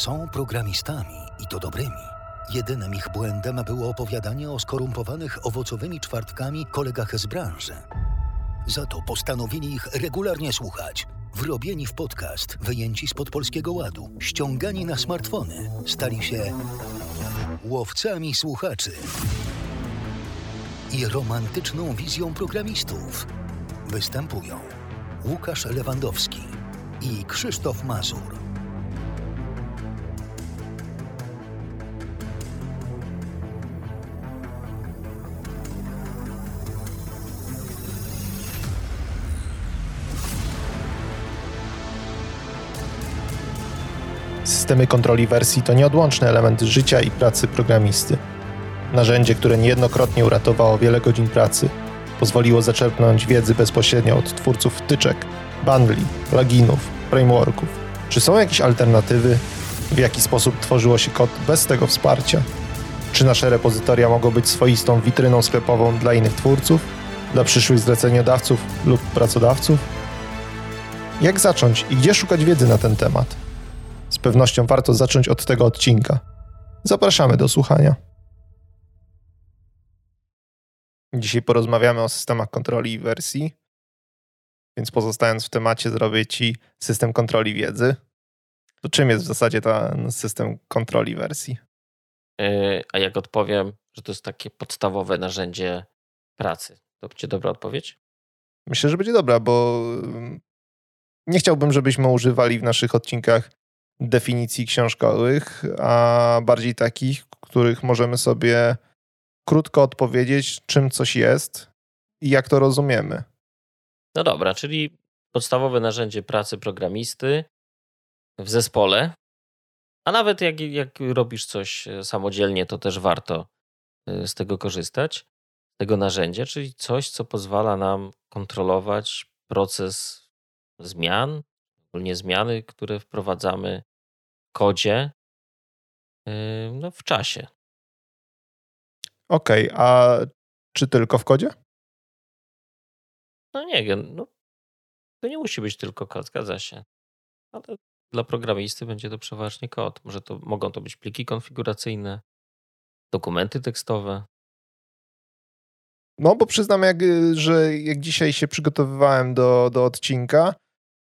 Są programistami i to dobrymi. Jedynym ich błędem było opowiadanie o skorumpowanych owocowymi czwartkami kolegach z branży. Za to postanowili ich regularnie słuchać. Wrobieni w podcast, wyjęci spod polskiego ładu, ściągani na smartfony, stali się łowcami słuchaczy i romantyczną wizją programistów. Występują Łukasz Lewandowski i Krzysztof Mazur. Systemy kontroli wersji to nieodłączny element życia i pracy programisty. Narzędzie, które niejednokrotnie uratowało wiele godzin pracy, pozwoliło zaczerpnąć wiedzy bezpośrednio od twórców wtyczek, bundli, pluginów, frameworków. Czy są jakieś alternatywy? W jaki sposób tworzyło się kod bez tego wsparcia? Czy nasze repozytoria mogą być swoistą witryną sklepową dla innych twórców, dla przyszłych zleceniodawców lub pracodawców? Jak zacząć i gdzie szukać wiedzy na ten temat? Z pewnością warto zacząć od tego odcinka. Zapraszamy do słuchania. Dzisiaj porozmawiamy o systemach kontroli wersji, więc pozostając w temacie, zrobię Ci system kontroli wiedzy. To czym jest w zasadzie ten system kontroli wersji? E, a jak odpowiem, że to jest takie podstawowe narzędzie pracy, to będzie dobra odpowiedź? Myślę, że będzie dobra, bo mm, nie chciałbym, żebyśmy używali w naszych odcinkach definicji książkowych, a bardziej takich, których możemy sobie krótko odpowiedzieć, czym coś jest i jak to rozumiemy. No dobra, czyli podstawowe narzędzie pracy programisty w zespole, a nawet jak, jak robisz coś samodzielnie, to też warto y, z tego korzystać, tego narzędzia, czyli coś, co pozwala nam kontrolować proces zmian, ogólnie zmiany, które wprowadzamy kodzie no, w czasie. Okej, okay, a czy tylko w kodzie? No nie wiem, no, to nie musi być tylko kod, zgadza się. Ale dla programisty będzie to przeważnie kod. Może to mogą to być pliki konfiguracyjne, dokumenty tekstowe. No, bo przyznam, jak, że jak dzisiaj się przygotowywałem do, do odcinka,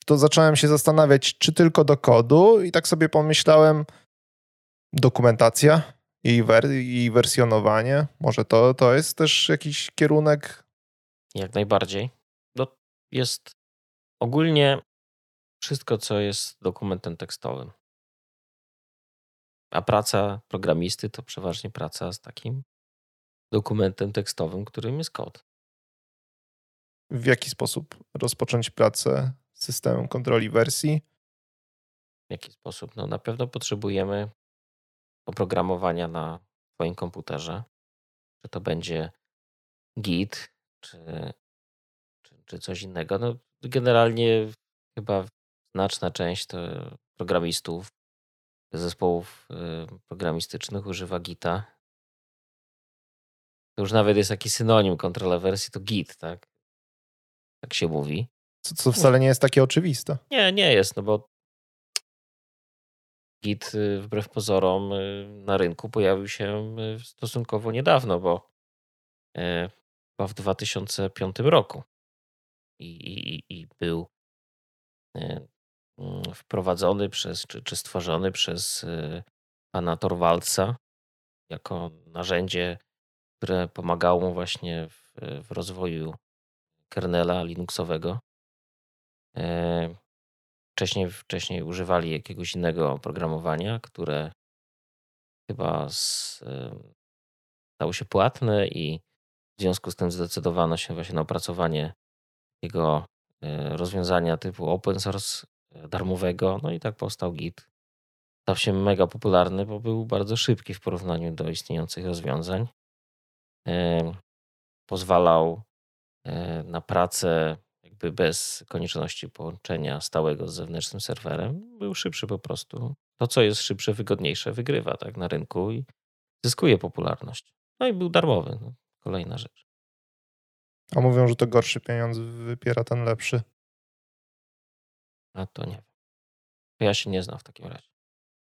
to zacząłem się zastanawiać, czy tylko do kodu, i tak sobie pomyślałem, dokumentacja i, wer i wersjonowanie. Może to, to jest też jakiś kierunek? Jak najbardziej. No, jest ogólnie wszystko, co jest dokumentem tekstowym. A praca programisty to przeważnie praca z takim dokumentem tekstowym, którym jest kod. W jaki sposób rozpocząć pracę systemem kontroli wersji. W jaki sposób? No na pewno potrzebujemy oprogramowania na Twoim komputerze. Czy to będzie Git, czy, czy, czy coś innego. No, generalnie chyba znaczna część to programistów, zespołów y, programistycznych używa Gita. To już nawet jest taki synonim kontrola wersji, to Git, tak? Tak się mówi. Co, co wcale nie jest takie oczywiste. Nie, nie jest, no bo Git y, wbrew pozorom y, na rynku pojawił się y, stosunkowo niedawno, bo chyba w 2005 roku i, i, i był mm, wprowadzony przez, czy, czy stworzony przez pana Torwaldsa jako narzędzie, które pomagało mu właśnie w, w rozwoju kernela Linuxowego. E, wcześniej, wcześniej używali jakiegoś innego oprogramowania, które chyba stało się płatne i w związku z tym zdecydowano się właśnie na opracowanie jego e, rozwiązania typu open source e, darmowego. No i tak powstał Git. Stał się mega popularny, bo był bardzo szybki w porównaniu do istniejących rozwiązań. Pozwalał na pracę jakby bez konieczności połączenia stałego z zewnętrznym serwerem, był szybszy po prostu. To, co jest szybsze, wygodniejsze, wygrywa tak na rynku i zyskuje popularność. No i był darmowy. No, kolejna rzecz. A mówią, że to gorszy pieniądz wypiera ten lepszy. A to nie wiem. Ja się nie znam w takim razie.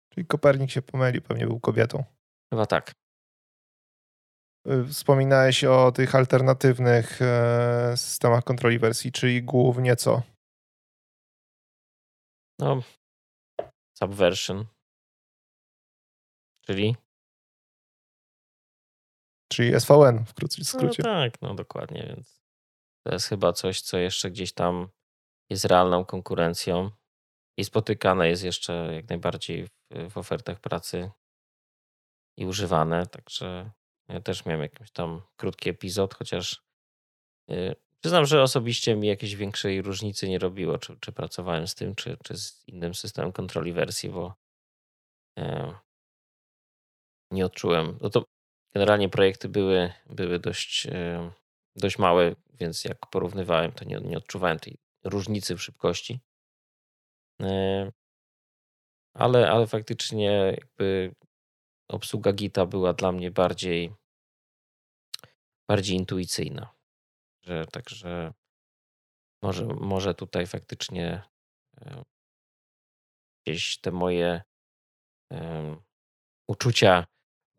Czyli Kopernik się pomylił, pewnie był kobietą. Chyba tak. Y, wspominałeś o tych alternatywnych e, systemach kontroli wersji, czyli głównie co? No, Subversion. Czyli? Czyli SVN w No skrócie. tak, no dokładnie, więc to jest chyba coś, co jeszcze gdzieś tam jest realną konkurencją i spotykane jest jeszcze jak najbardziej w, w ofertach pracy i używane, także ja też miałem jakiś tam krótki epizod, chociaż yy, przyznam, że osobiście mi jakiejś większej różnicy nie robiło, czy, czy pracowałem z tym, czy, czy z innym systemem kontroli wersji, bo yy, nie odczułem. No to generalnie projekty były, były dość, yy, dość małe, więc jak porównywałem, to nie, nie odczuwałem tej różnicy w szybkości. Yy, ale, ale faktycznie jakby obsługa Gita była dla mnie bardziej, bardziej intuicyjna. Że, także może, może tutaj faktycznie e, gdzieś te moje um, uczucia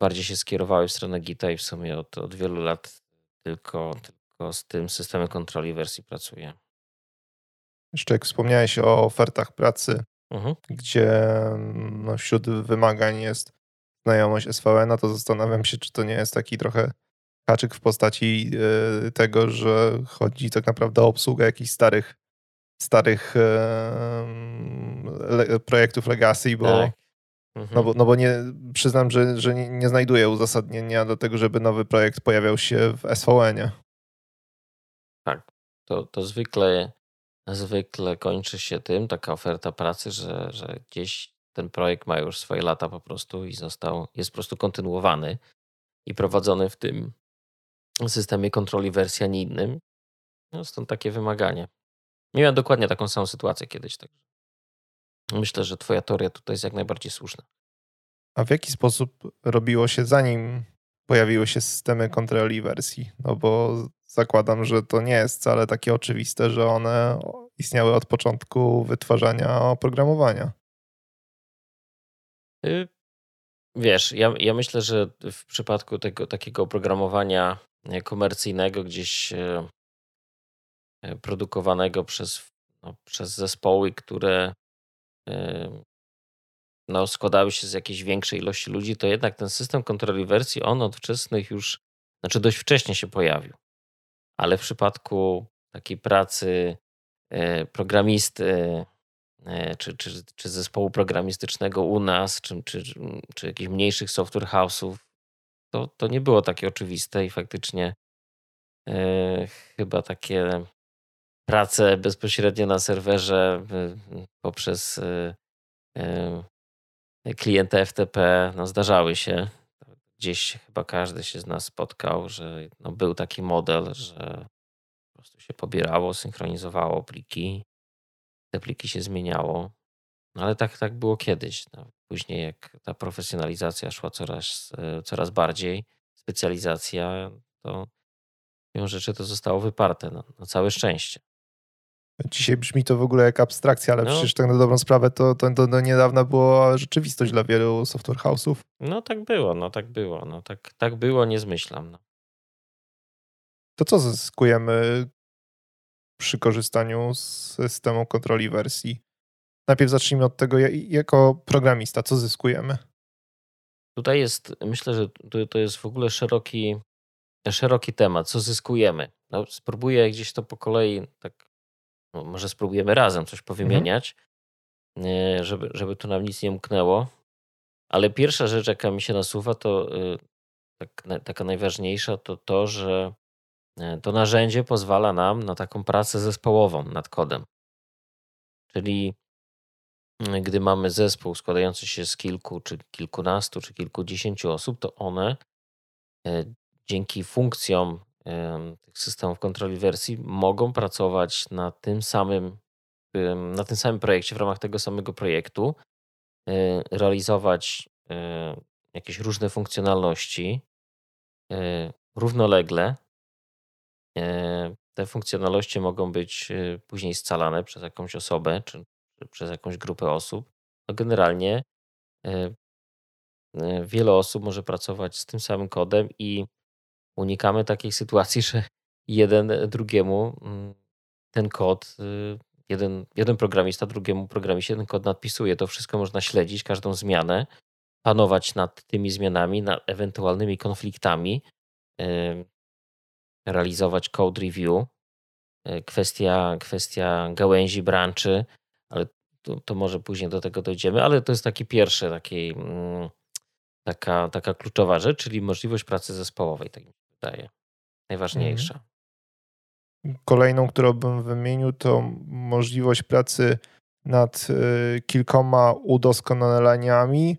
bardziej się skierowały w stronę Gita i w sumie od, od wielu lat tylko, tylko z tym systemem kontroli wersji pracuję. Jeszcze jak wspomniałeś o ofertach pracy, Mhm. gdzie no, wśród wymagań jest znajomość SVN, to zastanawiam się, czy to nie jest taki trochę haczyk w postaci y, tego, że chodzi tak naprawdę o obsługę jakichś starych starych le, projektów legacy, bo, Tak. no Mhm. bo, no bo nie, przyznam, że, że nie, nie znajduję uzasadnienia do tego, żeby nowy projekt pojawiał się w SVN-ie. Tak. To, to zwykle, zwykle kończy się tym, taka oferta pracy, że, że gdzieś ten projekt ma już swoje lata po prostu i został, jest po prostu kontynuowany i prowadzony w tym systemie kontroli wersji, a nie innym. No, stąd takie wymaganie. Miałem dokładnie taką samą sytuację kiedyś. Myślę, że twoja teoria tutaj jest jak najbardziej słuszna. A w jaki sposób robiło się zanim pojawiły się systemy kontroli wersji? No bo zakładam, że to nie jest wcale takie oczywiste, że one istniały od początku wytwarzania oprogramowania. Y, Wiesz, ja, ja myślę, że w przypadku tego takiego oprogramowania e, komercyjnego, gdzieś e, e, produkowanego przez, no, przez zespoły, które no, składały się z jakiejś większej ilości ludzi, to jednak ten system kontroli wersji, on od wczesnych już, znaczy dość wcześnie się pojawił. Ale w przypadku takiej pracy programisty, czy, czy, czy zespołu programistycznego u nas, czy, czy, czy jakichś mniejszych software house'ów, to, to nie było takie oczywiste i faktycznie e, chyba takie prace bezpośrednio na serwerze e, poprzez e, e, klienta FTP no, zdarzały się. Gdzieś chyba każdy się z nas spotkał, że no, był taki model, że po prostu się pobierało, synchronizowało pliki, te pliki się zmieniało. No, ale tak, tak było kiedyś. No. Później, jak ta profesjonalizacja szła coraz, e, coraz bardziej, specjalizacja, to siłą rzeczy to zostało wyparte. No, na całe szczęście. Dzisiaj brzmi to w ogóle jak abstrakcja, ale No. przecież tak na dobrą sprawę to, to, to do niedawna była rzeczywistość dla wielu software house'ów. No tak było, no tak było. No, tak, tak było, nie zmyślam. No. To co zyskujemy przy korzystaniu z systemu kontroli wersji? Najpierw zacznijmy od tego, ja- jako programista, co zyskujemy? Tutaj jest, myślę, że to, jest w ogóle szeroki, szeroki temat. Co zyskujemy? No, spróbuję gdzieś to po kolei, tak, no, może spróbujemy razem coś powymieniać, nie, żeby, żeby tu nam nic nie umknęło. Ale pierwsza rzecz, jaka mi się nasuwa, to y, tak, taka najważniejsza, to to, że to narzędzie pozwala nam na taką pracę zespołową nad kodem. Czyli y, gdy mamy zespół składający się z kilku, czy kilkunastu, czy kilkudziesięciu osób, to one y, dzięki funkcjom tych systemów kontroli wersji mogą pracować na tym samym, na tym samym projekcie, w ramach tego samego projektu, y, realizować jakieś różne funkcjonalności równolegle. Y, Te funkcjonalności mogą być y, później scalane przez jakąś osobę czy, przez jakąś grupę osób. No generalnie wiele osób może pracować z tym samym kodem i unikamy takiej sytuacji, że jeden drugiemu mm, ten kod, y, jeden, jeden programista drugiemu programiście ten kod nadpisuje. To wszystko można śledzić, każdą zmianę, panować nad tymi zmianami, nad ewentualnymi konfliktami, realizować code review. Y, kwestia, kwestia gałęzi, branczy, ale to, to może później do tego dojdziemy, ale to jest taki pierwszy, taki, mm, taka, taka kluczowa rzecz, czyli możliwość pracy zespołowej, tak mi się wydaje. Najważniejsza. Kolejną, którą bym wymienił, to możliwość pracy nad y, kilkoma udoskonaleniami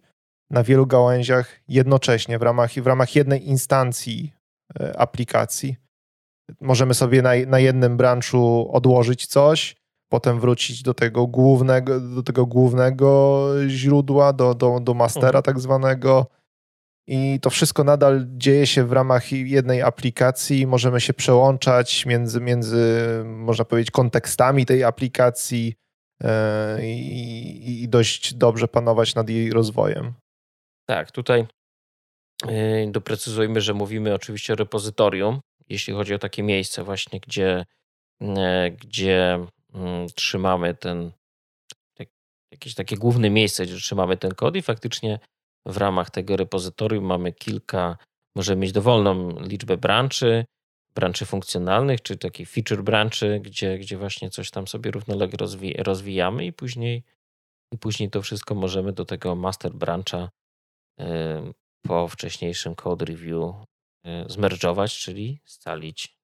na wielu gałęziach jednocześnie, w ramach, w ramach jednej instancji y, aplikacji. Możemy sobie na, na jednym branchu odłożyć coś, potem wrócić do tego głównego, do tego głównego źródła, do, do, do mastera mhm. tak zwanego. I to wszystko nadal dzieje się w ramach jednej aplikacji. Możemy się przełączać między, między można powiedzieć, kontekstami tej aplikacji e, i, i dość dobrze panować nad jej rozwojem. Tak, tutaj e, doprecyzujmy, że mówimy oczywiście o repozytorium, jeśli chodzi o takie miejsce właśnie, gdzie, e, gdzie Mm, trzymamy ten, jakieś takie główne miejsce, gdzie trzymamy ten kod i faktycznie w ramach tego repozytorium mamy kilka, możemy mieć dowolną liczbę branchy, branchy funkcjonalnych, czy takich feature branchy, gdzie, gdzie właśnie coś tam sobie równolegle rozwi rozwijamy i później, i później to wszystko możemy do tego master brancha po wcześniejszym code review zmerdżować, czyli scalić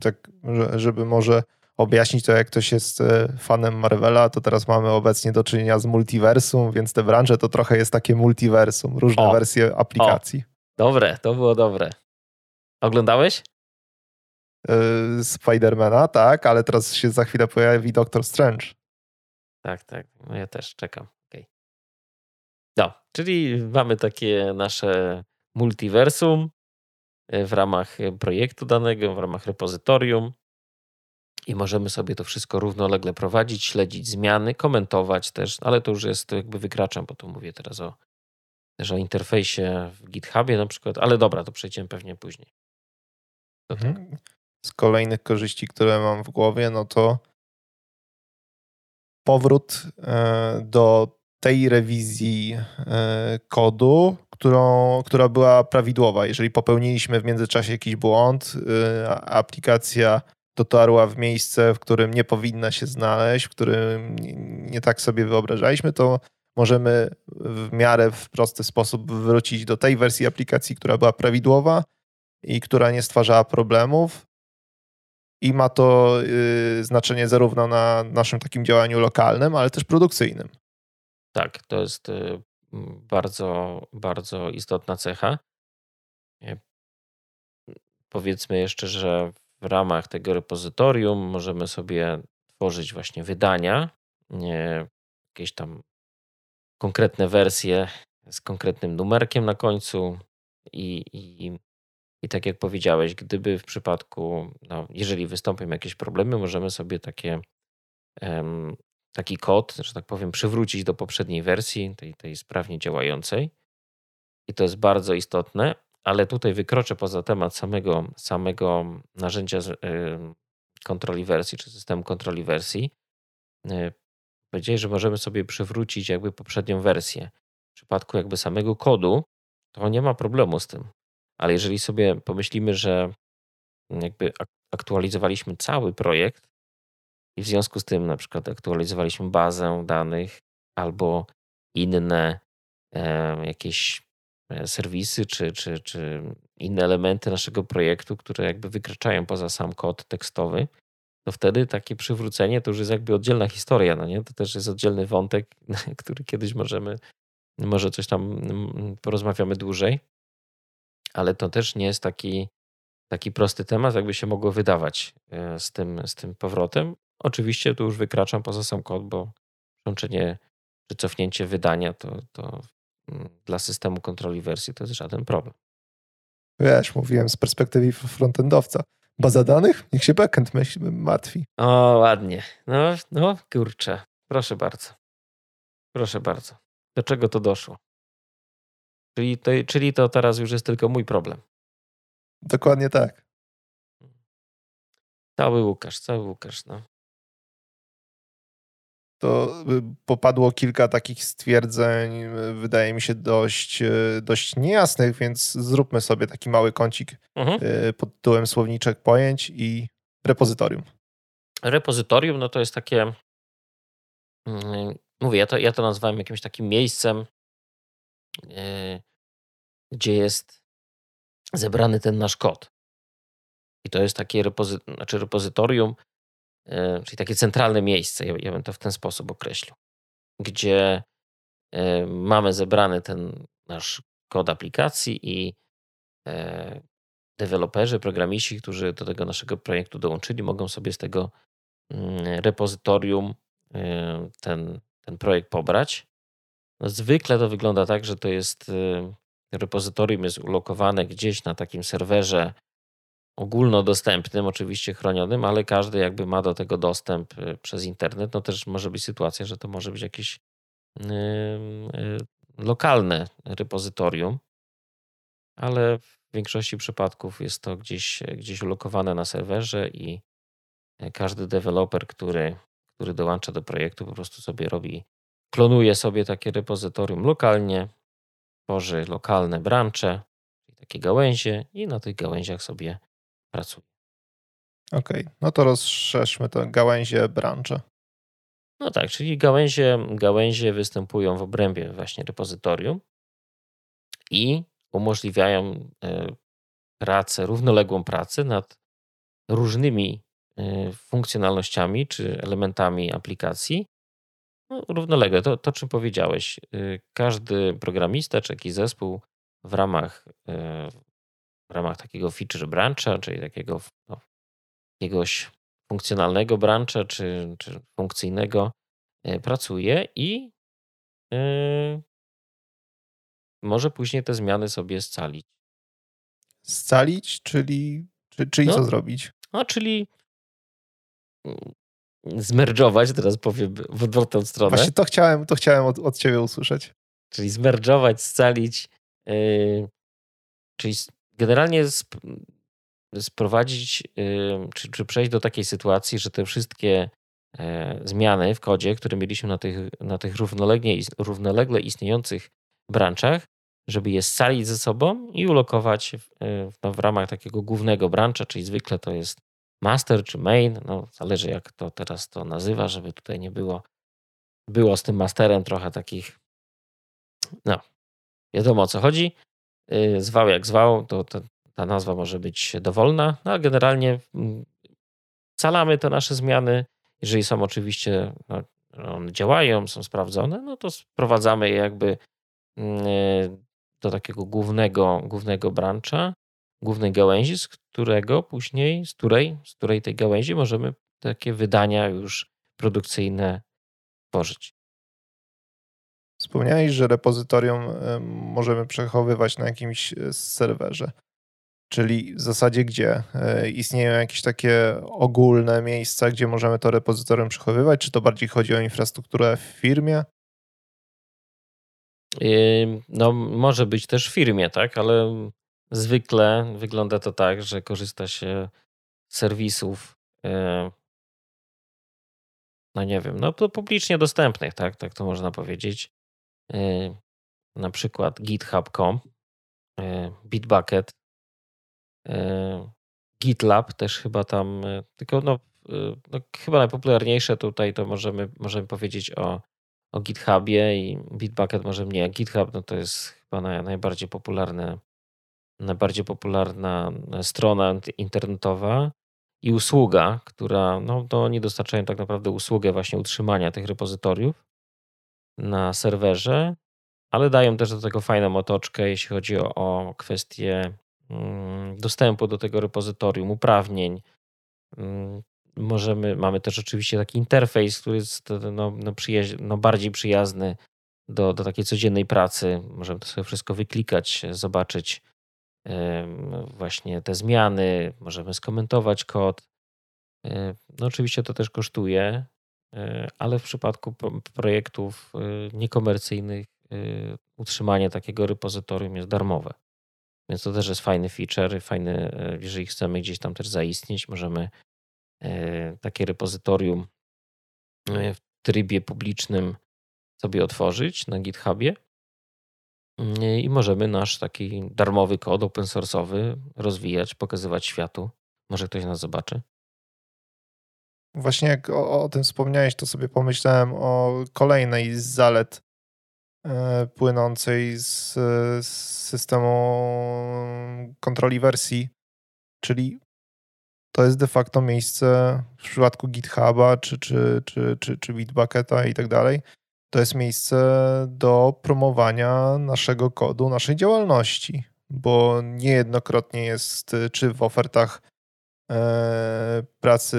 tak, żeby może objaśnić to, jak ktoś jest e, fanem Marvela, to teraz mamy obecnie do czynienia z multiversum, więc te branże to trochę jest takie multiversum, różne o, wersje aplikacji. O, dobre, to było dobre. Oglądałeś? Yy, Spidermana, tak, ale teraz się za chwilę pojawi Doctor Strange. Tak, tak, no ja też czekam. Okay. No, czyli mamy takie nasze multiversum, E, w ramach e, projektu danego, w ramach repozytorium i możemy sobie to wszystko równolegle prowadzić, śledzić zmiany, komentować też, ale to już jest, jakby wykraczam, bo tu mówię teraz o, też o interfejsie w GitHubie na przykład, ale dobra, to przejdziemy pewnie później. Mhm. Z kolejnych korzyści, które mam w głowie, no to powrót e, do tej rewizji kodu, którą, która była prawidłowa. Jeżeli popełniliśmy w międzyczasie jakiś błąd, y, aplikacja dotarła w miejsce, w którym nie powinna się znaleźć, w którym nie tak sobie wyobrażaliśmy, to możemy w miarę w prosty sposób wrócić do tej wersji aplikacji, która była prawidłowa i która nie stwarzała problemów. I ma to y, znaczenie zarówno na naszym takim działaniu lokalnym, ale też produkcyjnym. Tak, to jest y, bardzo, bardzo istotna cecha. E, powiedzmy jeszcze, że w ramach tego repozytorium możemy sobie tworzyć właśnie wydania, jakieś tam konkretne wersje z konkretnym numerkiem na końcu i, i, i tak jak powiedziałeś, gdyby w przypadku, no, jeżeli wystąpią jakieś problemy, możemy sobie takie um, taki kod, że tak powiem, przywrócić do poprzedniej wersji, tej, tej sprawnie działającej. I to jest bardzo istotne, ale tutaj wykroczę poza temat samego, samego narzędzia kontroli wersji, czy systemu kontroli wersji. Y, powiedzieli, że możemy sobie przywrócić jakby poprzednią wersję. W przypadku jakby samego kodu, to nie ma problemu z tym. Ale jeżeli sobie pomyślimy, że jakby aktualizowaliśmy cały projekt, i w związku z tym na przykład aktualizowaliśmy bazę danych albo inne e, jakieś serwisy czy, czy, czy inne elementy naszego projektu, które jakby wykraczają poza sam kod tekstowy, to wtedy takie przywrócenie to już jest jakby oddzielna historia, no nie? To też jest oddzielny wątek, który kiedyś możemy, może coś tam porozmawiamy dłużej, ale to też nie jest taki, taki prosty temat, jakby się mogło wydawać e, z tym, z tym powrotem, Oczywiście tu już wykraczam poza sam kod, bo przyłączenie czy cofnięcie wydania to, to mm, dla systemu kontroli wersji to jest żaden problem. Wiesz, mówiłem z perspektywy frontendowca. Baza danych? Niech się backend myśl, martwi. O, ładnie. No, no kurczę. Proszę bardzo. Proszę bardzo. Do czego to doszło? Czyli to, czyli to teraz już jest tylko mój problem. Dokładnie tak. Cały Łukasz, cały Łukasz. No. To y, popadło kilka takich stwierdzeń, y, wydaje mi się dość, y, dość niejasnych, więc zróbmy sobie taki mały kącik mhm. pod tytułem słowniczek pojęć i repozytorium. Repozytorium no to jest takie, mm, mówię, ja to, ja to nazwałem jakimś takim miejscem, gdzie jest zebrany ten nasz kod. I to jest takie repozy znaczy repozytorium, czyli takie centralne miejsce, ja, ja bym to w ten sposób określił, gdzie e, mamy zebrany ten nasz kod aplikacji i e, deweloperzy, programiści, którzy do tego naszego projektu dołączyli, mogą sobie z tego mm, repozytorium ten, ten projekt pobrać. No zwykle to wygląda tak, że to jest repozytorium jest ulokowane gdzieś na takim serwerze ogólnodostępnym, oczywiście chronionym, ale każdy jakby ma do tego dostęp y, przez internet. No też może być sytuacja, że to może być jakieś yy, yy, lokalne repozytorium, ale w większości przypadków jest to gdzieś, gdzieś ulokowane na serwerze i każdy deweloper, który, który dołącza do projektu, po prostu sobie robi, klonuje sobie takie repozytorium lokalnie, tworzy lokalne brancze, takie gałęzie i na tych gałęziach sobie pracuje. Okej, okay. no to rozszerzmy to gałęzie, brancze. No tak, czyli gałęzie, gałęzie występują w obrębie właśnie repozytorium i umożliwiają e, pracę, równoległą pracę nad różnymi e, funkcjonalnościami czy elementami aplikacji. No, równolegle, to, to czym powiedziałeś. E, każdy programista czy jakiś zespół w ramach w ramach takiego feature brancha, czyli takiego no, jakiegoś funkcjonalnego brancha czy, czy funkcyjnego e, pracuje i yy, może później te zmiany sobie scalić. Scalić, czyli, czy, czyli no, co zrobić? No, czyli mm, zmerdżować, teraz powiem w odwrotną stronę. Właśnie to chciałem, to chciałem od, od ciebie usłyszeć. Czyli zmerdżować, scalić, yy, czyli generalnie sp sprowadzić, czy, czy przejść do takiej sytuacji, że te wszystkie e, zmiany w kodzie, które mieliśmy na tych, na tych równolegle, równolegle istniejących branczach, żeby je scalić ze sobą i ulokować w, e, no, w ramach takiego głównego brancha, czyli zwykle to jest master czy main, no zależy jak to teraz to nazywa, żeby tutaj nie było, było z tym masterem trochę takich, no wiadomo o co chodzi, zwał jak zwał, to ta nazwa może być dowolna, no, ale generalnie mm, scalamy te nasze zmiany. Jeżeli są oczywiście, no, one działają, są sprawdzone, no to sprowadzamy je jakby mm, y, do takiego głównego, głównego brancha, głównej gałęzi, z którego później, z której, z której tej gałęzi możemy takie wydania już produkcyjne tworzyć. Wspomniałeś, że repozytorium możemy przechowywać na jakimś e, serwerze. Czyli w zasadzie gdzie? E, istnieją jakieś takie ogólne miejsca, gdzie możemy to repozytorium przechowywać? Czy to bardziej chodzi o infrastrukturę w firmie? No, może być też w firmie, tak, ale zwykle wygląda to tak, że korzysta się z serwisów, e, no nie wiem, no publicznie dostępnych, tak, tak to można powiedzieć. Y, na przykład github.com, y, Bitbucket, y, GitLab też chyba tam, tylko no, no, chyba najpopularniejsze tutaj to możemy, możemy powiedzieć o, o GitHubie i Bitbucket może mniej. GitHub no to jest chyba naj, najbardziej popularne, najbardziej popularna strona internetowa i usługa, która, no to oni dostarczają tak naprawdę usługę właśnie utrzymania tych repozytoriów na serwerze, ale dają też do tego fajną otoczkę, jeśli chodzi o, o kwestię mm, dostępu do tego repozytorium, uprawnień. Mm, możemy, mamy też oczywiście taki interfejs, który jest no, no, no bardziej przyjazny do, do takiej codziennej pracy. Możemy to sobie wszystko wyklikać, zobaczyć właśnie te zmiany, możemy skomentować kod. No oczywiście to też kosztuje, ale w przypadku projektów niekomercyjnych utrzymanie takiego repozytorium jest darmowe. Więc to też jest fajny feature, fajny, jeżeli chcemy gdzieś tam też zaistnieć, możemy takie repozytorium w trybie publicznym sobie otworzyć na GitHubie i możemy nasz taki darmowy kod open source'owy rozwijać, pokazywać światu. Może ktoś nas zobaczy. Właśnie jak o, o tym wspomniałeś, to sobie pomyślałem o kolejnej z zalet e, płynącej z, z systemu kontroli wersji, czyli to jest de facto miejsce w przypadku GitHuba czy, czy, czy, czy, czy Bitbucketa i tak dalej. To jest miejsce do promowania naszego kodu, naszej działalności, bo niejednokrotnie jest czy w ofertach pracy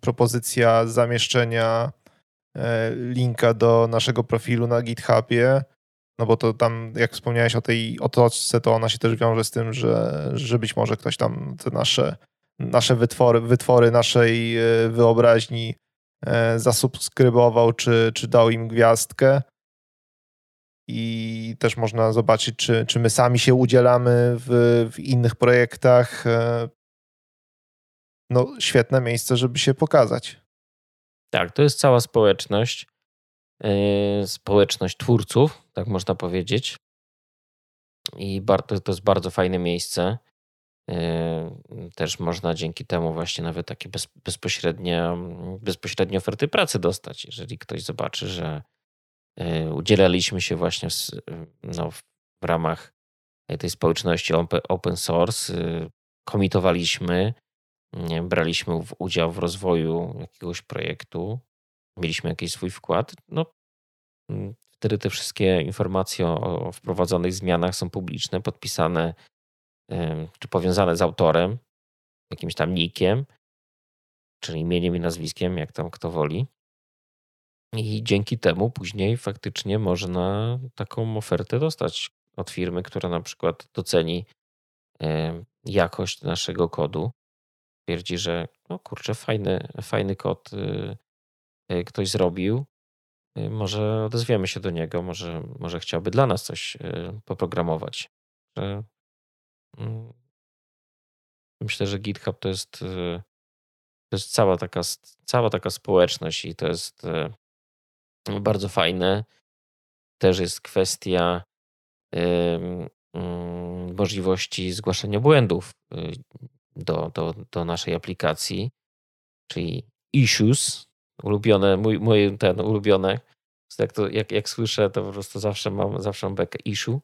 propozycja zamieszczenia e, linka do naszego profilu na GitHubie, no bo to tam, jak wspomniałeś o tej otoczce, to ona się też wiąże z tym, że, że być może ktoś tam te nasze nasze wytwory, wytwory naszej e, wyobraźni e, zasubskrybował, czy, czy dał im gwiazdkę. I też można zobaczyć, czy, czy my sami się udzielamy w, w innych projektach. No, świetne miejsce, żeby się pokazać. Tak, to jest cała społeczność, społeczność twórców, tak można powiedzieć. I to jest bardzo fajne miejsce. Yy, też można dzięki temu właśnie nawet takie bez, bezpośrednie, bezpośrednie oferty pracy dostać. Jeżeli ktoś zobaczy, że yy, udzielaliśmy się właśnie no, w ramach tej społeczności open source, yy, komitowaliśmy, braliśmy udział w rozwoju jakiegoś projektu, mieliśmy jakiś swój wkład, no mm, wtedy te wszystkie informacje o wprowadzonych zmianach są publiczne, podpisane czy powiązane z autorem, jakimś tam nikiem, czyli imieniem i nazwiskiem, jak tam kto woli. I dzięki temu później faktycznie można taką ofertę dostać od firmy, która na przykład doceni jakość naszego kodu. Twierdzi, że no kurczę, fajny, fajny kod y, y, ktoś zrobił. Y, może odezwiemy się do niego, może, może chciałby dla nas coś poprogramować. Mm. Myślę, że GitHub to jest, to jest cała, taka, cała taka społeczność i to jest bardzo fajne. Też jest kwestia mm, możliwości zgłaszania błędów do, do, do naszej aplikacji, czyli issues, ulubione, mój, mój ten ulubione. Jak, to, jak, jak słyszę, to po prostu zawsze mam, zawsze mam bekę issue.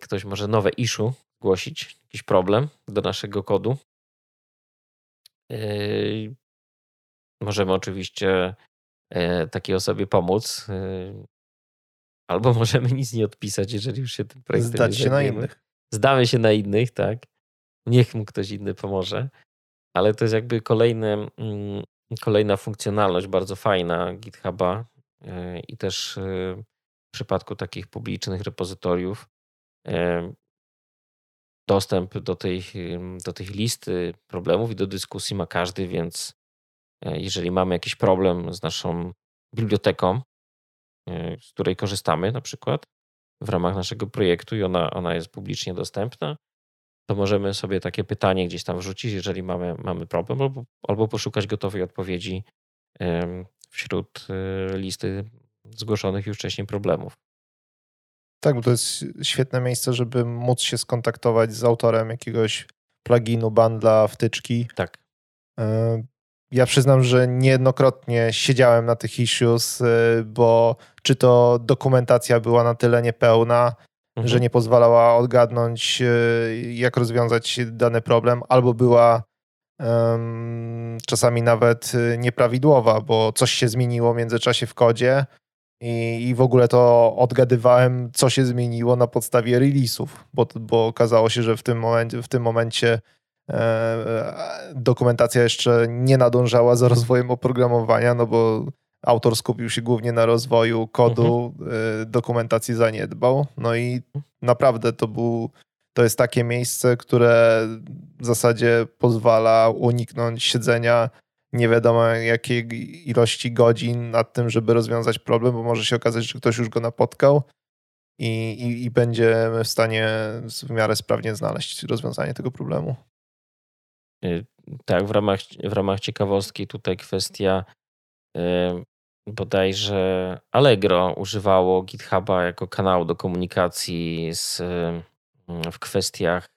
Ktoś może nowe issue zgłosić jakiś problem do naszego kodu. Yy, możemy oczywiście e, takiej osobie pomóc, yy, albo możemy nic nie odpisać, jeżeli już się tym projektem Zdać nie się na innych. Zdamy się na innych, tak. Niech mu ktoś inny pomoże. Ale to jest jakby kolejny, mm, kolejna funkcjonalność bardzo fajna GitHuba yy, i też w przypadku takich publicznych repozytoriów dostęp do tej, do tych listy problemów i do dyskusji ma każdy, więc e, jeżeli mamy jakiś problem z naszą biblioteką, e, z której korzystamy na przykład w ramach naszego projektu i ona, ona jest publicznie dostępna, to możemy sobie takie pytanie gdzieś tam wrzucić, jeżeli mamy, mamy problem, albo, albo poszukać gotowej odpowiedzi wśród e, listy zgłoszonych już wcześniej problemów. Tak, bo to jest świetne miejsce, żeby móc się skontaktować z autorem jakiegoś pluginu, bundla, wtyczki. Tak. E, ja przyznam, że niejednokrotnie siedziałem na tych issues, e, bo czy to dokumentacja była na tyle niepełna, mhm. że nie pozwalała odgadnąć, e, jak rozwiązać dany problem, albo była um, czasami nawet nieprawidłowa, bo coś się zmieniło w międzyczasie w kodzie i, I w ogóle to odgadywałem, co się zmieniło na podstawie release'ów, bo, bo okazało się, że w tym momencie, w tym momencie e, dokumentacja jeszcze nie nadążała za rozwojem oprogramowania, no bo autor skupił się głównie na rozwoju kodu, mhm. e, dokumentacji zaniedbał. No i naprawdę to był, to jest takie miejsce, które w zasadzie pozwala uniknąć siedzenia nie wiadomo jakiej ilości godzin nad tym, żeby rozwiązać problem, bo może się okazać, że ktoś już go napotkał i, i, i będziemy w stanie w miarę sprawnie znaleźć rozwiązanie tego problemu. Y, tak, w ramach, w ramach ciekawostki tutaj kwestia y, bodajże Allegro używało GitHuba jako kanału do komunikacji z, y, w kwestiach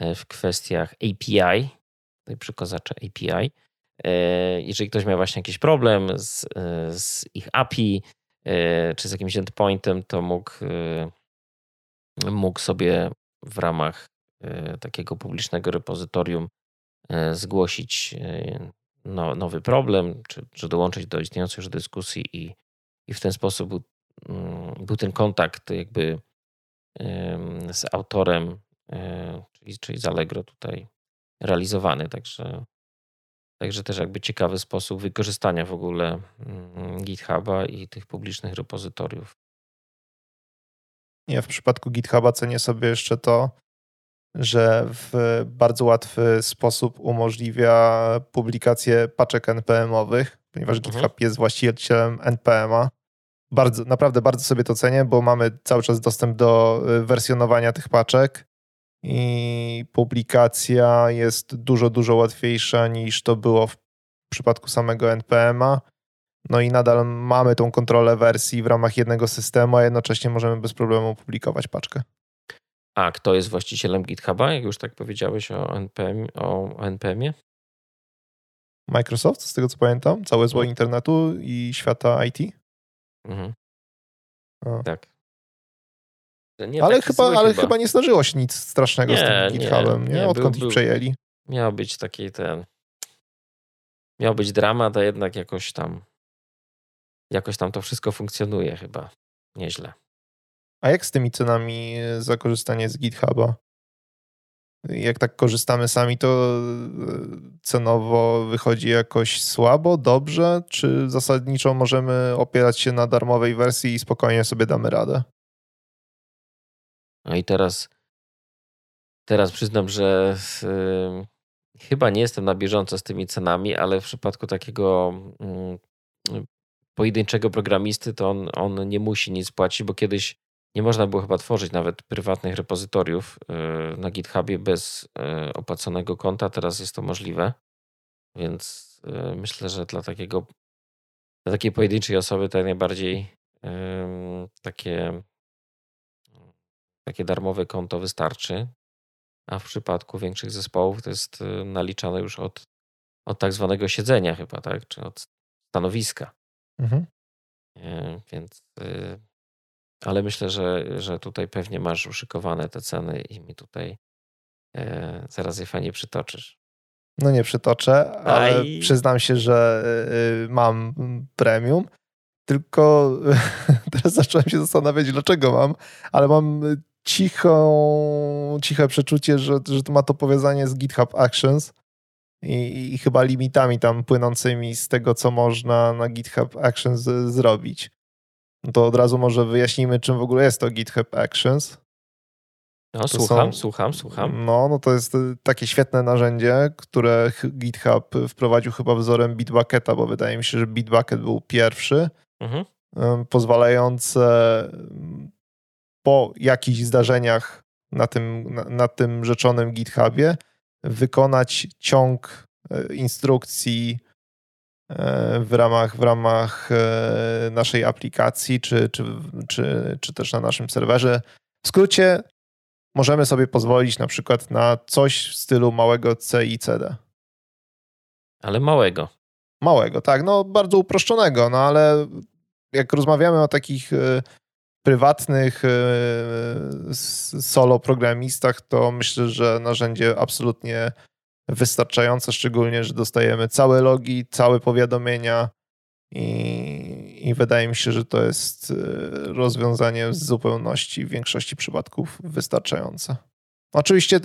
w kwestiach API, tutaj przykozacze API. Jeżeli ktoś miał właśnie jakiś problem z, z ich API czy z jakimś endpointem, to mógł, mógł sobie w ramach E, takiego publicznego repozytorium e, zgłosić e, no, nowy problem, czy, czy dołączyć do istniejącej już dyskusji i, i w ten sposób był, mm, był ten kontakt jakby z autorem, czyli, czyli z Allegro tutaj realizowany. Także, także też jakby ciekawy sposób wykorzystania w ogóle mm, GitHuba i tych publicznych repozytoriów. Ja w przypadku GitHuba cenię sobie jeszcze to, że w bardzo łatwy sposób umożliwia publikację paczek NPM-owych, ponieważ mhm. GitHub jest właścicielem NPM-a. Bardzo, naprawdę bardzo sobie to cenię, bo mamy cały czas dostęp do y, wersjonowania tych paczek i publikacja jest dużo, dużo łatwiejsza niż to było w przypadku samego NPM-a. No i nadal mamy tą kontrolę wersji w ramach jednego systemu, a jednocześnie możemy bez problemu publikować paczkę. A kto jest właścicielem GitHuba, jak już tak powiedziałeś o, NPM, o NPM-ie? Microsoft, z tego co pamiętam, całe zło mhm. internetu i świata IT. Mhm. Tak. Nie ale chyba, ale chyba. chyba. nie zdarzyło się nic strasznego nie, z tym GitHubem, nie? nie? Odkąd był, ich przejęli? Miał być taki ten. Miał być dramat, a jednak jakoś tam. Jakoś tam to wszystko funkcjonuje chyba nieźle. A jak z tymi cenami za korzystanie z GitHuba? Jak tak korzystamy sami, to e, cenowo wychodzi jakoś słabo, dobrze, czy zasadniczo możemy opierać się na darmowej wersji i spokojnie sobie damy radę? No i teraz, teraz przyznam, że yy, chyba nie jestem na bieżąco z tymi cenami, ale w przypadku takiego yy, pojedynczego programisty, to on, on nie musi nic płacić, bo kiedyś nie można było chyba tworzyć nawet prywatnych repozytoriów y, na GitHubie bez y, opłaconego konta. Teraz jest to możliwe. Więc y, myślę, że dla takiego dla takiej pojedynczej osoby to najbardziej takie, takie darmowe konto wystarczy. A w przypadku większych zespołów to jest naliczane już od, od tak zwanego siedzenia chyba, tak? Czy od stanowiska. Mhm. Więc ale myślę, że, że tutaj pewnie masz uszykowane te ceny i mi tutaj e, zaraz je fajnie przytoczysz. No nie przytoczę, ale Aj. przyznam się, że y, mam premium. Tylko teraz zacząłem się zastanawiać, dlaczego mam, ale mam cichą, ciche przeczucie, że, że to ma to powiązanie z GitHub Actions i, i chyba limitami tam płynącymi z tego, co można na GitHub Actions zrobić. No to od razu może wyjaśnijmy, czym w ogóle jest to GitHub Actions. No, to słucham, są, słucham, słucham. No, no to jest y, takie świetne narzędzie, które GitHub wprowadził chyba wzorem Bitbucketa, bo wydaje mi się, że Bitbucket był pierwszy, mhm. pozwalające po jakichś zdarzeniach na tym, na, na tym rzeczonym GitHubie wykonać ciąg y, instrukcji w ramach, w ramach e, naszej aplikacji, czy, czy, czy, czy też na naszym serwerze. W skrócie, możemy sobie pozwolić na przykład na coś w stylu małego C i CD. Ale małego. Małego, tak, no bardzo uproszczonego, no ale jak rozmawiamy o takich e, prywatnych e, solo programistach, to myślę, że narzędzie absolutnie wystarczające, szczególnie, że dostajemy całe logi, całe powiadomienia i, i wydaje mi się, że to jest e, rozwiązanie w zupełności w większości przypadków wystarczające. Oczywiście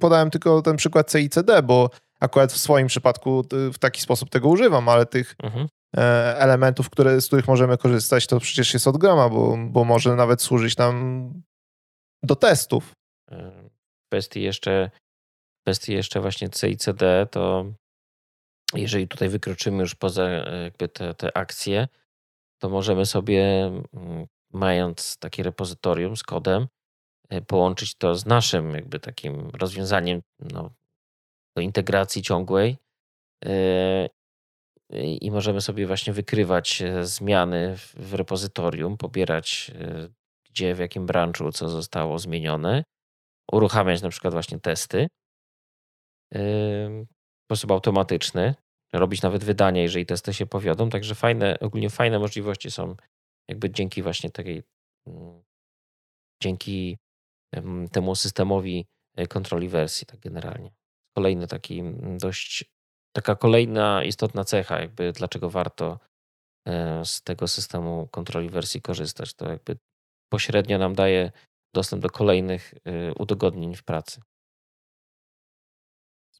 podałem tylko ten przykład CICD, bo akurat w swoim przypadku w taki sposób tego używam, ale tych mhm. E, elementów, które, z których możemy korzystać, to przecież jest od groma, bo, bo może nawet służyć nam do testów. W kwestii jeszcze kwestii jeszcze właśnie C i CD, to jeżeli tutaj wykroczymy już poza e, jakby te, te akcje, to możemy sobie, mm, mając takie repozytorium z kodem, e, połączyć to z naszym jakby takim rozwiązaniem no, do integracji ciągłej e, i możemy sobie właśnie wykrywać zmiany w repozytorium, pobierać gdzie, w jakim branchu co zostało zmienione, uruchamiać na przykład właśnie testy w sposób automatyczny, robić nawet wydania, jeżeli testy się powiodą. Także fajne, ogólnie fajne możliwości są jakby dzięki właśnie takiej, mm, dzięki temu systemowi e, kontroli wersji, tak generalnie. Kolejny taki mm, dość, taka kolejna istotna cecha, jakby dlaczego warto e, z tego systemu kontroli wersji korzystać. To jakby pośrednio nam daje dostęp do kolejnych e, udogodnień w pracy.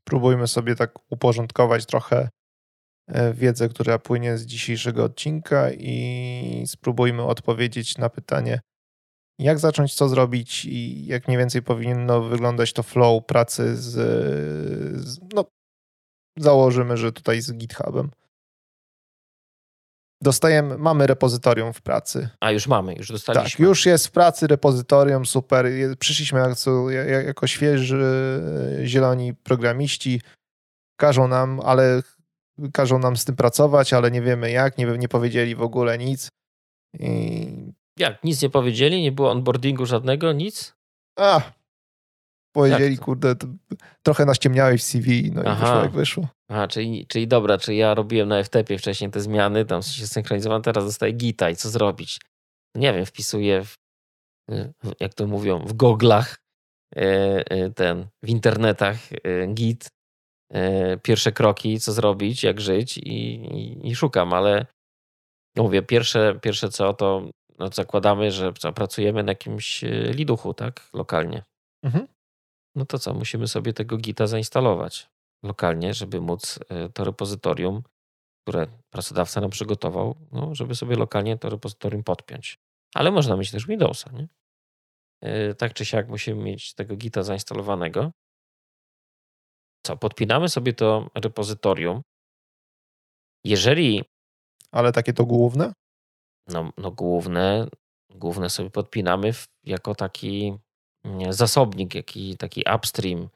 Spróbujmy sobie tak uporządkować trochę E, wiedzę, która płynie z dzisiejszego odcinka i spróbujmy odpowiedzieć na pytanie, jak zacząć, co zrobić i jak mniej więcej powinno wyglądać to flow pracy z, z no, założymy, że tutaj z GitHubem. Dostajemy, mamy repozytorium w pracy. A już mamy, już dostaliśmy. Tak, już jest w pracy repozytorium, super. Przyszliśmy jako, jako świeży, zieloni programiści. Każą nam, ale każą nam z tym pracować, ale nie wiemy jak, nie, nie powiedzieli w ogóle nic. I... Jak? Nic nie powiedzieli? Nie było onboardingu żadnego? Nic? A, powiedzieli, kurde, trochę naściemniałeś w CV, no Aha. i wyszło jak wyszło. Aha, czyli, czyli dobra, czyli ja robiłem na FTP wcześniej te zmiany, tam się synchronizowałem, teraz dostaję gita i co zrobić? Nie wiem, wpisuję, w, jak to mówią, w goglach e, e, ten, w internetach e, git pierwsze kroki, co zrobić, jak żyć i, i, i szukam, ale no mówię, pierwsze, pierwsze co, to no, zakładamy, że pracujemy na jakimś liduchu, tak, lokalnie. Mhm. No to co, musimy sobie tego gita zainstalować lokalnie, żeby móc e, to repozytorium, które pracodawca nam przygotował, no, żeby sobie lokalnie to repozytorium podpiąć. Ale można mieć też Windowsa, nie? Tak czy siak musimy mieć tego gita zainstalowanego co, podpinamy sobie to repozytorium. Jeżeli. Ale takie to główne? No, no główne, główne sobie podpinamy w, jako taki zasobnik, jaki, taki upstream.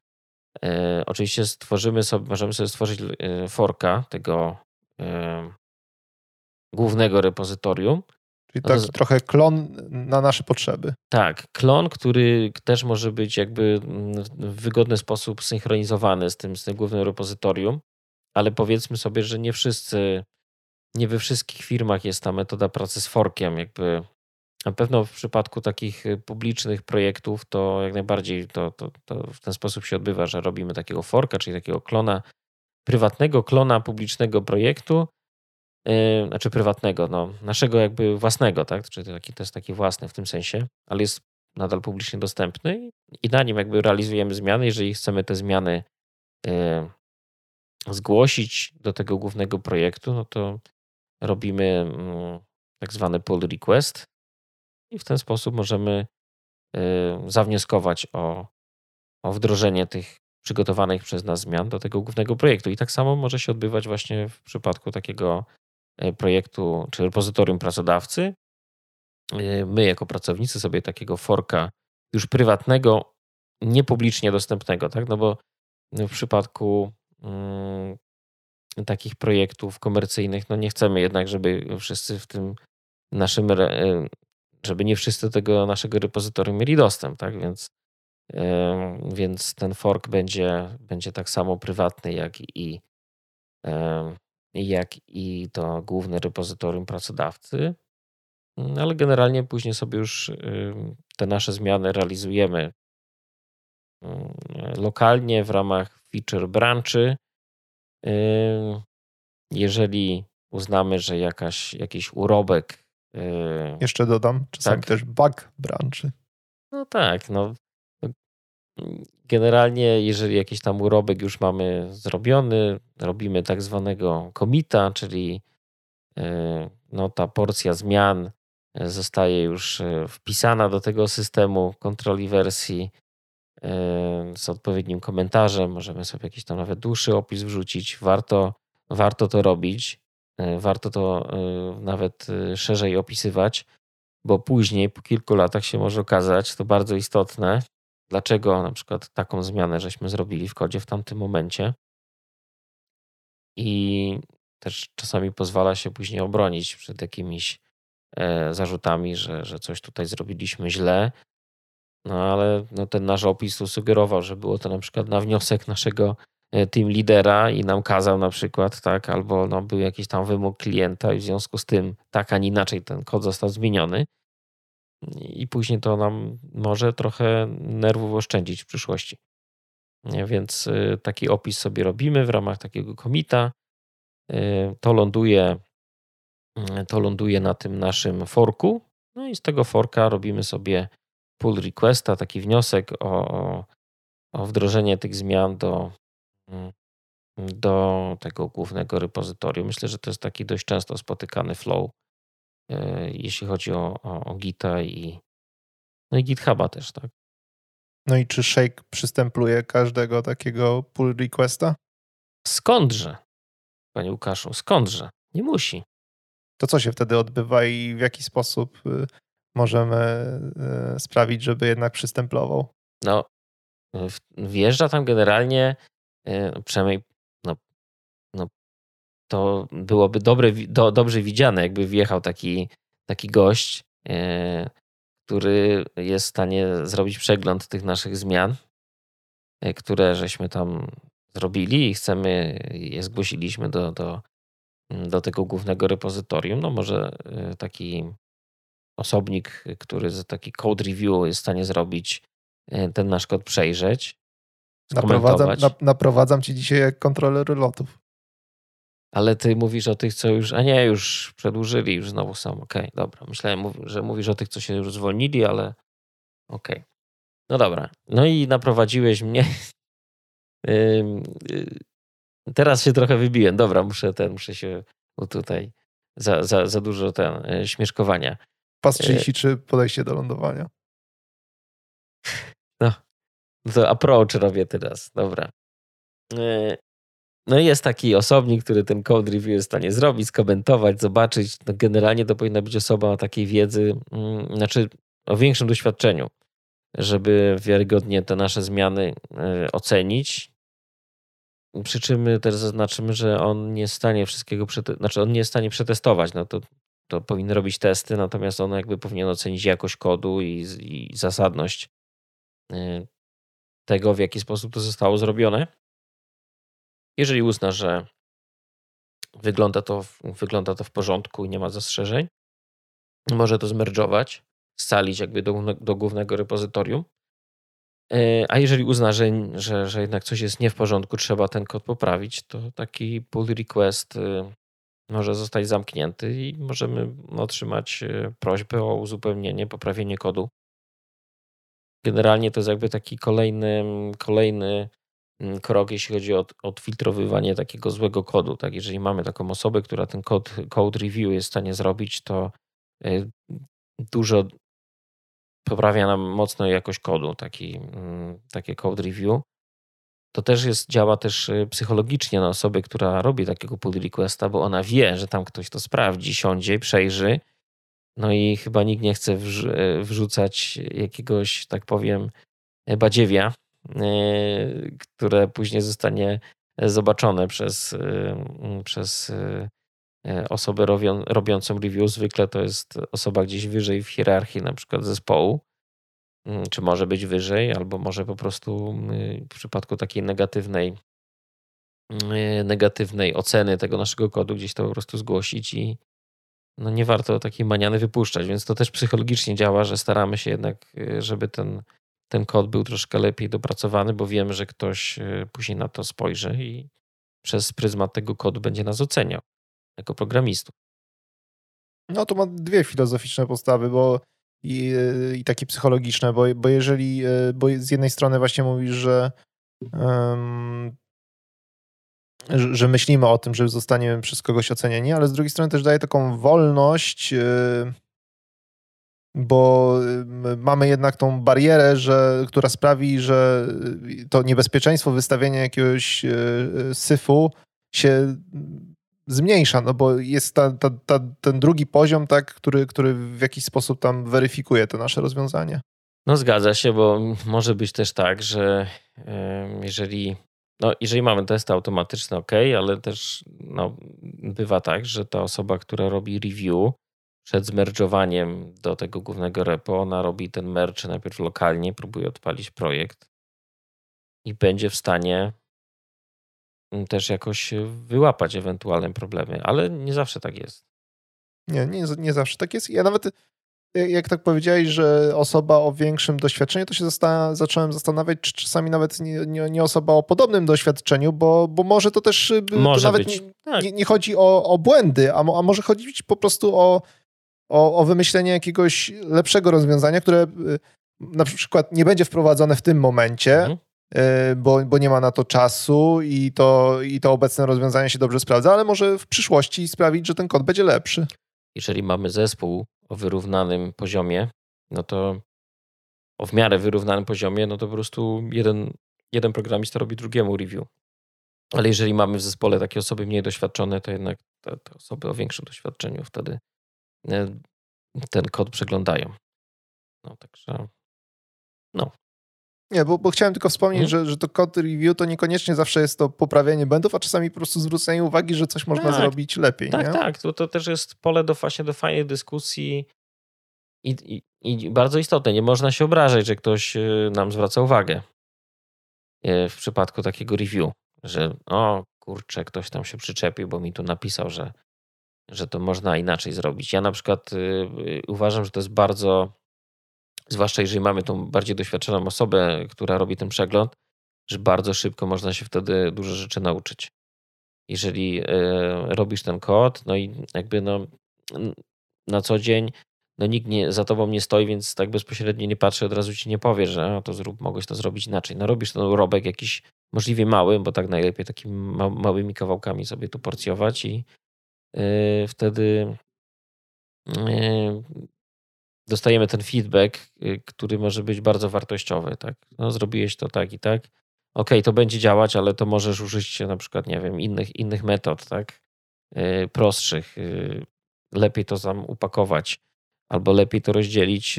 E, oczywiście stworzymy sobie, możemy sobie stworzyć e, forka tego e, głównego repozytorium Czyli taki no trochę klon na nasze potrzeby. Tak, klon, który też może być jakby w wygodny sposób synchronizowany z tym, z tym głównym repozytorium, ale powiedzmy sobie, że nie wszyscy, nie we wszystkich firmach jest ta metoda pracy z forkiem, jakby na pewno w przypadku takich publicznych projektów to jak najbardziej to, to, to w ten sposób się odbywa, że robimy takiego forka, czyli takiego klona, prywatnego klona publicznego projektu, Yy, znaczy prywatnego, no, naszego jakby własnego, tak? Czyli to, taki, to jest taki własny w tym sensie, ale jest nadal publicznie dostępny i na nim jakby realizujemy zmiany. Jeżeli chcemy te zmiany yy, zgłosić do tego głównego projektu, no to robimy mm, tak zwany pull request i w ten sposób możemy yy, zawnioskować o, o wdrożenie tych przygotowanych przez nas zmian do tego głównego projektu. I tak samo może się odbywać właśnie w przypadku takiego E, projektu czy repozytorium pracodawcy, e, my jako pracownicy sobie takiego forka już prywatnego, niepublicznie dostępnego, tak? No bo w przypadku mm, takich projektów komercyjnych, no nie chcemy jednak, żeby wszyscy w tym naszym, e, żeby nie wszyscy do tego naszego repozytorium mieli dostęp, tak? Więc, więc ten fork będzie, będzie tak samo prywatny, jak i jak i to główne repozytorium pracodawcy, mm, ale generalnie później sobie już te nasze zmiany realizujemy mm, lokalnie w ramach feature branchy. Jeżeli uznamy, że jakaś, jakiś urobek. Jeszcze dodam, czasami tak? też bug branchy. No tak, no Generalnie, jeżeli jakiś tam urobek już mamy zrobiony, robimy tak zwanego komita, czyli e, no, ta porcja zmian e, zostaje już wpisana do tego systemu kontroli wersji z odpowiednim komentarzem. Możemy sobie jakiś tam nawet dłuższy opis wrzucić. Warto warto to robić, warto to nawet szerzej opisywać, bo później, po kilku latach się może okazać, to bardzo istotne, dlaczego na przykład taką zmianę żeśmy zrobili w kodzie w tamtym momencie. I też czasami pozwala się później obronić przed jakimiś e, zarzutami, że, że coś tutaj zrobiliśmy źle. No ale no, ten nasz opis sugerował, że było to na przykład na wniosek naszego e, team lidera i nam kazał na przykład, tak, albo no, był jakiś tam wymóg klienta i w związku z tym tak, a nie inaczej ten kod został zmieniony. I później to nam może trochę nerwów oszczędzić w przyszłości. Więc y, taki opis sobie robimy w ramach takiego komita. Y, to ląduje, to ląduje na tym naszym forku. No i z tego forka robimy sobie pull requesta, taki wniosek o, o wdrożenie tych zmian do, do tego głównego repozytorium. Myślę, że to jest taki dość często spotykany flow, jeśli chodzi o, o, o Gita i, no i GitHuba też, tak? No i czy Shake przystępuje każdego takiego pull requesta? Skądże, panie Łukaszu, skądże? Nie musi. To co się wtedy odbywa i w jaki sposób y, możemy y, sprawić, żeby jednak przystęplował? No, wjeżdża tam generalnie, przynajmniej no, no, to byłoby dobre, do, dobrze widziane, jakby wjechał taki, taki gość, który jest w stanie zrobić przegląd tych naszych zmian, e, które żeśmy tam zrobili i chcemy, je zgłosiliśmy do, do, do tego głównego repozytorium. No może e, taki osobnik, który taki code review jest w stanie zrobić, e, ten nasz kod przejrzeć. Naprowadzam, naprowadzam ci dzisiaj jak kontroler lotów. Ale ty mówisz o tych, co już. A nie, już przedłużyli, już znowu są. Okej, okay, dobra. Myślałem, że mówisz o tych, co się już zwolnili, ale okej. Okay. No dobra. No i naprowadziłeś mnie. Y, teraz się trochę wybiłem. Dobra, muszę ten, muszę się tutaj za, za, za dużo ten e, śmieszkowania. Pas 33, e, podejście do lądowania. No, to approach robię teraz. Dobra. E, no i jest taki osobnik, który ten code review jest w stanie zrobić, skomentować, zobaczyć. No generalnie to powinna być osoba o takiej wiedzy, mm, znaczy o większym doświadczeniu, żeby wiarygodnie te nasze zmiany e, ocenić. Przy czym też zaznaczymy, że on nie jest w stanie wszystkiego, znaczy on nie jest w stanie przetestować. No to, to powinien robić testy, natomiast on jakby powinien ocenić jakość kodu i, i zasadność e, tego, w jaki sposób to zostało zrobione. Jeżeli uzna, że wygląda to, wygląda to w porządku i nie ma zastrzeżeń, może to zmerdżować, scalić jakby do, do głównego repozytorium. E, a jeżeli uzna, że, że, że jednak coś jest nie w porządku, trzeba ten kod poprawić, to taki pull request y, może zostać zamknięty i możemy otrzymać y, prośbę o uzupełnienie, poprawienie kodu. Generalnie to jest jakby taki kolejny, kolejny Mm, krok, jeśli chodzi o odfiltrowywanie takiego złego kodu. Tak? Jeżeli mamy taką osobę, która ten kod, code review jest w stanie zrobić, to y, dużo poprawia nam mocno jakość kodu, taki, mm, takie code review. To też jest, działa też y, psychologicznie na osobę, która robi takiego pull requesta, bo ona wie, że tam ktoś to sprawdzi, siądzie, przejrzy. No i chyba nikt nie chce y, wrzucać jakiegoś, tak powiem, badziewia E, które później zostanie zobaczone przez, e, przez e, osobę robią, robiącą review. Zwykle to jest osoba gdzieś wyżej w hierarchii, na przykład zespołu, mm, czy może być wyżej, albo może po prostu mm, w przypadku takiej negatywnej, mm, negatywnej oceny tego naszego kodu gdzieś to po prostu zgłosić i no nie warto takiej maniany wypuszczać, więc to też psychologicznie działa, że staramy się jednak, żeby ten ten kod był troszkę lepiej dopracowany, bo wiemy, że ktoś e, później na to spojrzy i przez pryzmat tego kodu będzie nas oceniał jako programistów. No to ma dwie filozoficzne postawy, bo i, e, i takie psychologiczne, bo, bo jeżeli, bo z jednej strony właśnie mówisz, że że myślimy o tym, że zostaniemy przez kogoś ocenieni, ale z drugiej strony też daje taką wolność bo mamy jednak tą barierę, że, która sprawi, że to niebezpieczeństwo wystawienia jakiegoś syfu się zmniejsza, no bo jest ta, ta, ta, ten drugi poziom, tak, który, który w jakiś sposób tam weryfikuje te nasze rozwiązania. No zgadza się, bo może być też tak, że jeżeli, no, jeżeli mamy testy automatyczne, ok, ale też no, bywa tak, że ta osoba, która robi review przed zmerdżowaniem do tego głównego repo, ona robi ten merge najpierw lokalnie, próbuje odpalić projekt i będzie w stanie też jakoś wyłapać ewentualne problemy, ale nie zawsze tak jest. Nie, nie, nie zawsze tak jest. Ja nawet jak tak powiedziałeś, że osoba o większym doświadczeniu, to się zasta zacząłem zastanawiać, czy czasami nawet nie, nie, nie, osoba o podobnym doświadczeniu, bo, bo może to też może to nawet być. Nie, tak. nie, nie, chodzi o, o błędy, a, a może chodzić po prostu o, o, o wymyślenie jakiegoś lepszego rozwiązania, które na przykład nie będzie wprowadzone w tym momencie, mhm. bo, bo nie ma na to czasu i to, i to obecne rozwiązanie się dobrze sprawdza, ale może w przyszłości sprawić, że ten kod będzie lepszy. Jeżeli mamy zespół o wyrównanym poziomie, no to o w miarę wyrównanym poziomie, no to po prostu jeden, jeden programista robi drugiemu review. Ale jeżeli mamy w zespole takie osoby mniej doświadczone, to jednak te, te osoby o większym doświadczeniu wtedy e, ten kod przeglądają. No także, no. Nie, bo, bo chciałem tylko wspomnieć, hmm. że, że to kod review to niekoniecznie zawsze jest to poprawianie błędów, a czasami po prostu zwrócenie uwagi, że coś można tak, zrobić lepiej. Tak, nie? tak. To, to też jest pole do, właśnie do fajnej dyskusji i, i, i bardzo istotne. Nie można się obrażać, że ktoś y, nam zwraca uwagę y, w przypadku takiego review, że o kurczę, ktoś tam się przyczepił, bo mi tu napisał, że, że to można inaczej zrobić. Ja na przykład y, uważam, że to jest bardzo zwłaszcza jeżeli mamy tą bardziej doświadczoną osobę, która robi ten przegląd, że bardzo szybko można się wtedy dużo rzeczy nauczyć. Jeżeli e, robisz ten kod, no i jakby no, na co dzień no nikt nie, za tobą nie stoi, więc tak bezpośrednio nie patrzy, od razu ci nie powie, że a, to zrób, mogłeś to zrobić inaczej. No robisz ten urobek jakiś możliwie mały, bo tak najlepiej takimi małymi kawałkami sobie tu porcjować i yy, wtedy yy, dostajemy ten feedback, y, który może być bardzo wartościowy. Tak? No, zrobiłeś to tak i tak. OK, to będzie działać, ale to możesz użyć na przykład, nie wiem, innych, innych metod, tak? Yy, prostszych. Yy, lepiej to tam upakować, albo lepiej to rozdzielić.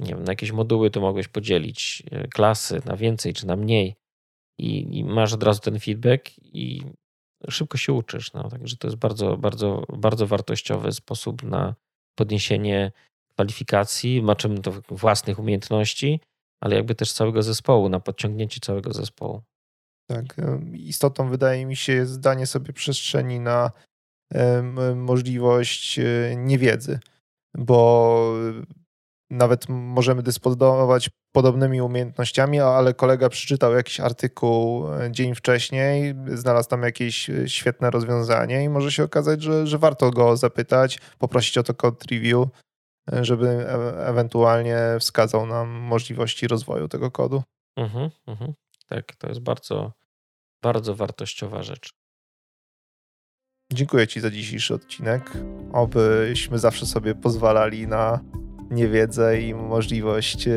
Nie wiem, na jakieś moduły to mogłeś podzielić, y, klasy na więcej czy na mniej. I, I, masz od razu ten feedback i szybko się uczysz. No. Także to jest bardzo, bardzo, bardzo wartościowy sposób na podniesienie kwalifikacji, maczymy to własnych umiejętności, ale jakby też całego zespołu, na podciągnięcie całego zespołu. Tak, istotą wydaje mi się jest danie sobie przestrzeni na możliwość e, niewiedzy, bo nawet możemy dysponować podobnymi umiejętnościami, ale kolega przeczytał jakiś artykuł e, dzień wcześniej, znalazł tam jakieś e, świetne rozwiązanie i może się okazać, że, że warto go zapytać, poprosić o to code review, e, żeby e ewentualnie wskazał nam możliwości rozwoju tego kodu. Mhm, mhm. Tak, to jest bardzo, bardzo wartościowa rzecz. Dziękuję Ci za dzisiejszy odcinek. Obyśmy zawsze sobie pozwalali na niewiedzę i możliwość e,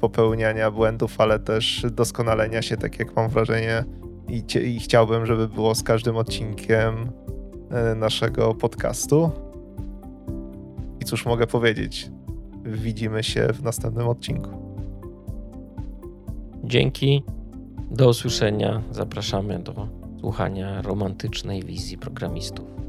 popełniania błędów, ale też doskonalenia się, tak jak mam wrażenie i, i chciałbym, żeby było z każdym odcinkiem e, naszego podcastu. I cóż mogę powiedzieć? Widzimy się w następnym odcinku. Dzięki. Do usłyszenia. Zapraszamy do słuchania romantycznej wizji programistów.